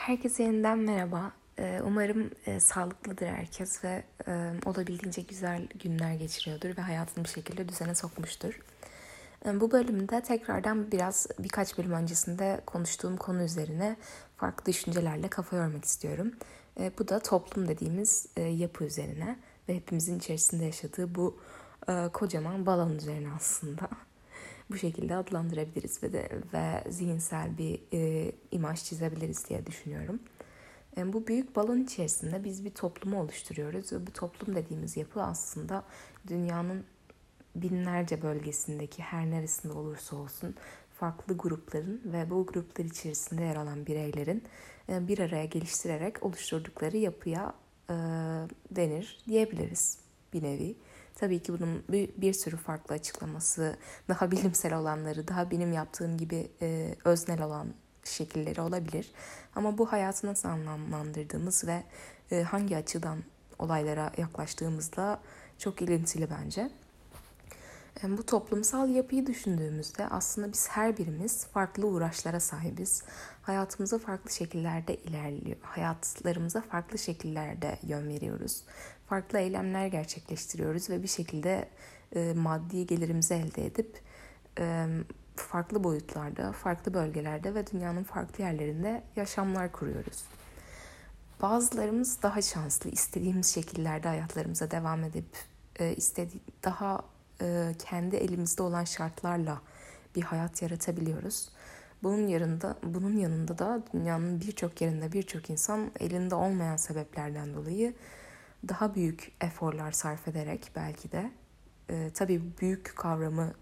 Herkese yeniden merhaba. Ee, umarım e, sağlıklıdır herkes ve e, olabildiğince güzel günler geçiriyordur ve hayatını bir şekilde düzene sokmuştur. E, bu bölümde tekrardan biraz birkaç bölüm öncesinde konuştuğum konu üzerine farklı düşüncelerle kafa yormak istiyorum. E, bu da toplum dediğimiz e, yapı üzerine ve hepimizin içerisinde yaşadığı bu kocaman balon üzerine aslında bu şekilde adlandırabiliriz ve de ve zihinsel bir e, imaj çizebiliriz diye düşünüyorum. E, bu büyük balon içerisinde biz bir toplumu oluşturuyoruz ve bu toplum dediğimiz yapı aslında dünyanın binlerce bölgesindeki her neresinde olursa olsun farklı grupların ve bu gruplar içerisinde yer alan bireylerin e, bir araya geliştirerek oluşturdukları yapıya e, denir diyebiliriz bir nevi. Tabii ki bunun bir, bir sürü farklı açıklaması, daha bilimsel olanları, daha benim yaptığım gibi e, öznel olan şekilleri olabilir. Ama bu hayatı nasıl anlamlandırdığımız ve e, hangi açıdan olaylara yaklaştığımızda çok ilintili bence. E, bu toplumsal yapıyı düşündüğümüzde aslında biz her birimiz farklı uğraşlara sahibiz. Hayatımıza farklı şekillerde ilerliyor. Hayatlarımıza farklı şekillerde yön veriyoruz farklı eylemler gerçekleştiriyoruz ve bir şekilde e, maddi gelirimizi elde edip e, farklı boyutlarda, farklı bölgelerde ve dünyanın farklı yerlerinde yaşamlar kuruyoruz. Bazılarımız daha şanslı, istediğimiz şekillerde hayatlarımıza devam edip e, daha e, kendi elimizde olan şartlarla bir hayat yaratabiliyoruz. Bunun yanında, bunun yanında da dünyanın birçok yerinde birçok insan elinde olmayan sebeplerden dolayı daha büyük eforlar sarf ederek belki de e, tabii büyük kavramı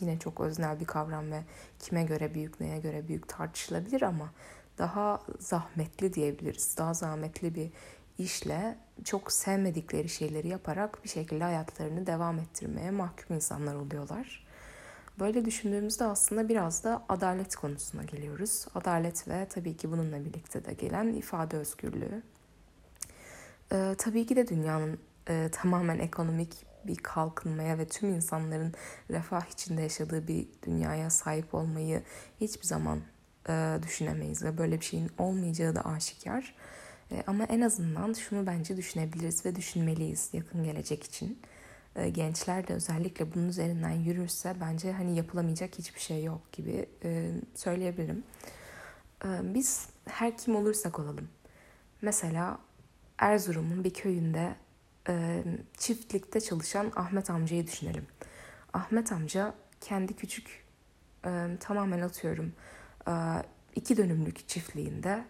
yine çok öznel bir kavram ve kime göre büyük neye göre büyük tartışılabilir ama daha zahmetli diyebiliriz. Daha zahmetli bir işle çok sevmedikleri şeyleri yaparak bir şekilde hayatlarını devam ettirmeye mahkum insanlar oluyorlar. Böyle düşündüğümüzde aslında biraz da adalet konusuna geliyoruz. Adalet ve tabii ki bununla birlikte de gelen ifade özgürlüğü. Ee, tabii ki de dünyanın e, tamamen ekonomik bir kalkınmaya ve tüm insanların refah içinde yaşadığı bir dünyaya sahip olmayı hiçbir zaman e, düşünemeyiz ve böyle bir şeyin olmayacağı da aşikar. E, ama en azından şunu bence düşünebiliriz ve düşünmeliyiz yakın gelecek için. E, gençler de özellikle bunun üzerinden yürürse bence hani yapılamayacak hiçbir şey yok gibi e, söyleyebilirim. Biz her kim olursak olalım. Mesela Erzurum'un bir köyünde çiftlikte çalışan Ahmet amcayı düşünelim. Ahmet amca kendi küçük tamamen atıyorum iki dönümlük çiftliğinde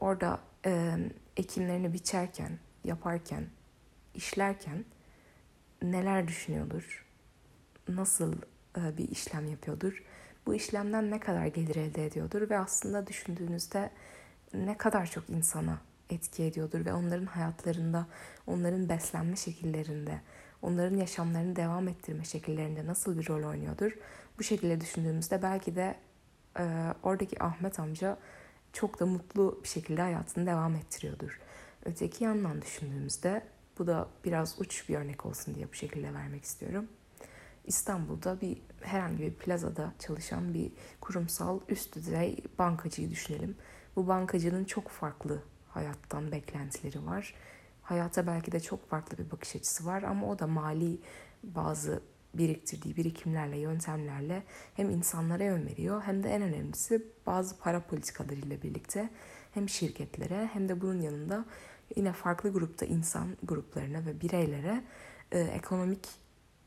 orada e, ekinlerini biçerken, yaparken, işlerken neler düşünüyordur? Nasıl e, bir işlem yapıyordur? Bu işlemden ne kadar gelir elde ediyordur ve aslında düşündüğünüzde ne kadar çok insana etki ediyordur ve onların hayatlarında, onların beslenme şekillerinde, onların yaşamlarını devam ettirme şekillerinde nasıl bir rol oynuyordur? Bu şekilde düşündüğümüzde belki de e, oradaki Ahmet amca çok da mutlu bir şekilde hayatını devam ettiriyordur. Öteki yandan düşündüğümüzde bu da biraz uç bir örnek olsun diye bu şekilde vermek istiyorum. İstanbul'da bir herhangi bir plazada çalışan bir kurumsal üst düzey bankacıyı düşünelim. Bu bankacının çok farklı hayattan beklentileri var. Hayata belki de çok farklı bir bakış açısı var ama o da mali bazı biriktirdiği birikimlerle, yöntemlerle hem insanlara yön veriyor hem de en önemlisi bazı para politikalarıyla birlikte hem şirketlere hem de bunun yanında yine farklı grupta insan gruplarına ve bireylere e, ekonomik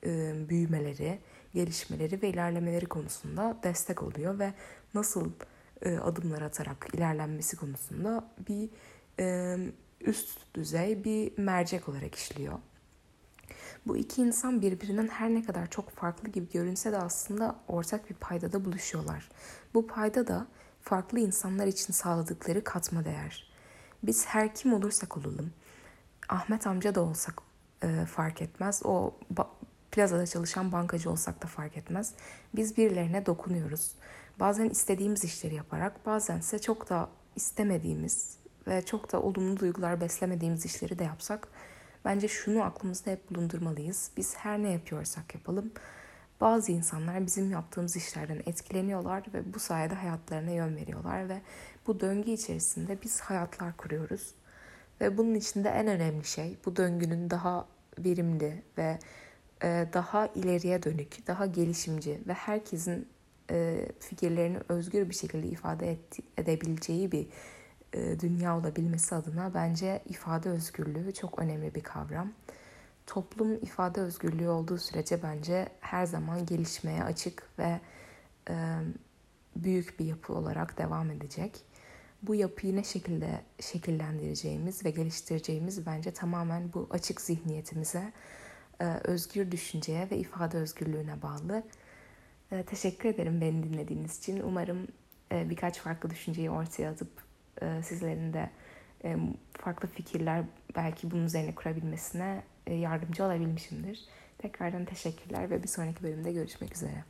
e, büyümeleri, gelişmeleri ve ilerlemeleri konusunda destek oluyor ve nasıl e, adımlar atarak ilerlenmesi konusunda bir e, üst düzey bir mercek olarak işliyor. Bu iki insan birbirinden her ne kadar çok farklı gibi görünse de aslında ortak bir paydada buluşuyorlar. Bu payda da farklı insanlar için sağladıkları katma değer. Biz her kim olursak olalım, Ahmet amca da olsak e, fark etmez, o plazada çalışan bankacı olsak da fark etmez. Biz birilerine dokunuyoruz. Bazen istediğimiz işleri yaparak, bazense çok da istemediğimiz ve çok da olumlu duygular beslemediğimiz işleri de yapsak bence şunu aklımızda hep bulundurmalıyız. Biz her ne yapıyorsak yapalım bazı insanlar bizim yaptığımız işlerden etkileniyorlar ve bu sayede hayatlarına yön veriyorlar ve bu döngü içerisinde biz hayatlar kuruyoruz. Ve bunun içinde en önemli şey bu döngünün daha verimli ve e, daha ileriye dönük, daha gelişimci ve herkesin e, fikirlerini özgür bir şekilde ifade edebileceği bir dünya olabilmesi adına bence ifade özgürlüğü çok önemli bir kavram. Toplum ifade özgürlüğü olduğu sürece bence her zaman gelişmeye açık ve büyük bir yapı olarak devam edecek. Bu yapıyı ne şekilde şekillendireceğimiz ve geliştireceğimiz bence tamamen bu açık zihniyetimize, özgür düşünceye ve ifade özgürlüğüne bağlı. Teşekkür ederim beni dinlediğiniz için. Umarım birkaç farklı düşünceyi ortaya atıp sizlerin de farklı fikirler belki bunun üzerine kurabilmesine yardımcı olabilmişimdir. Tekrardan teşekkürler ve bir sonraki bölümde görüşmek üzere.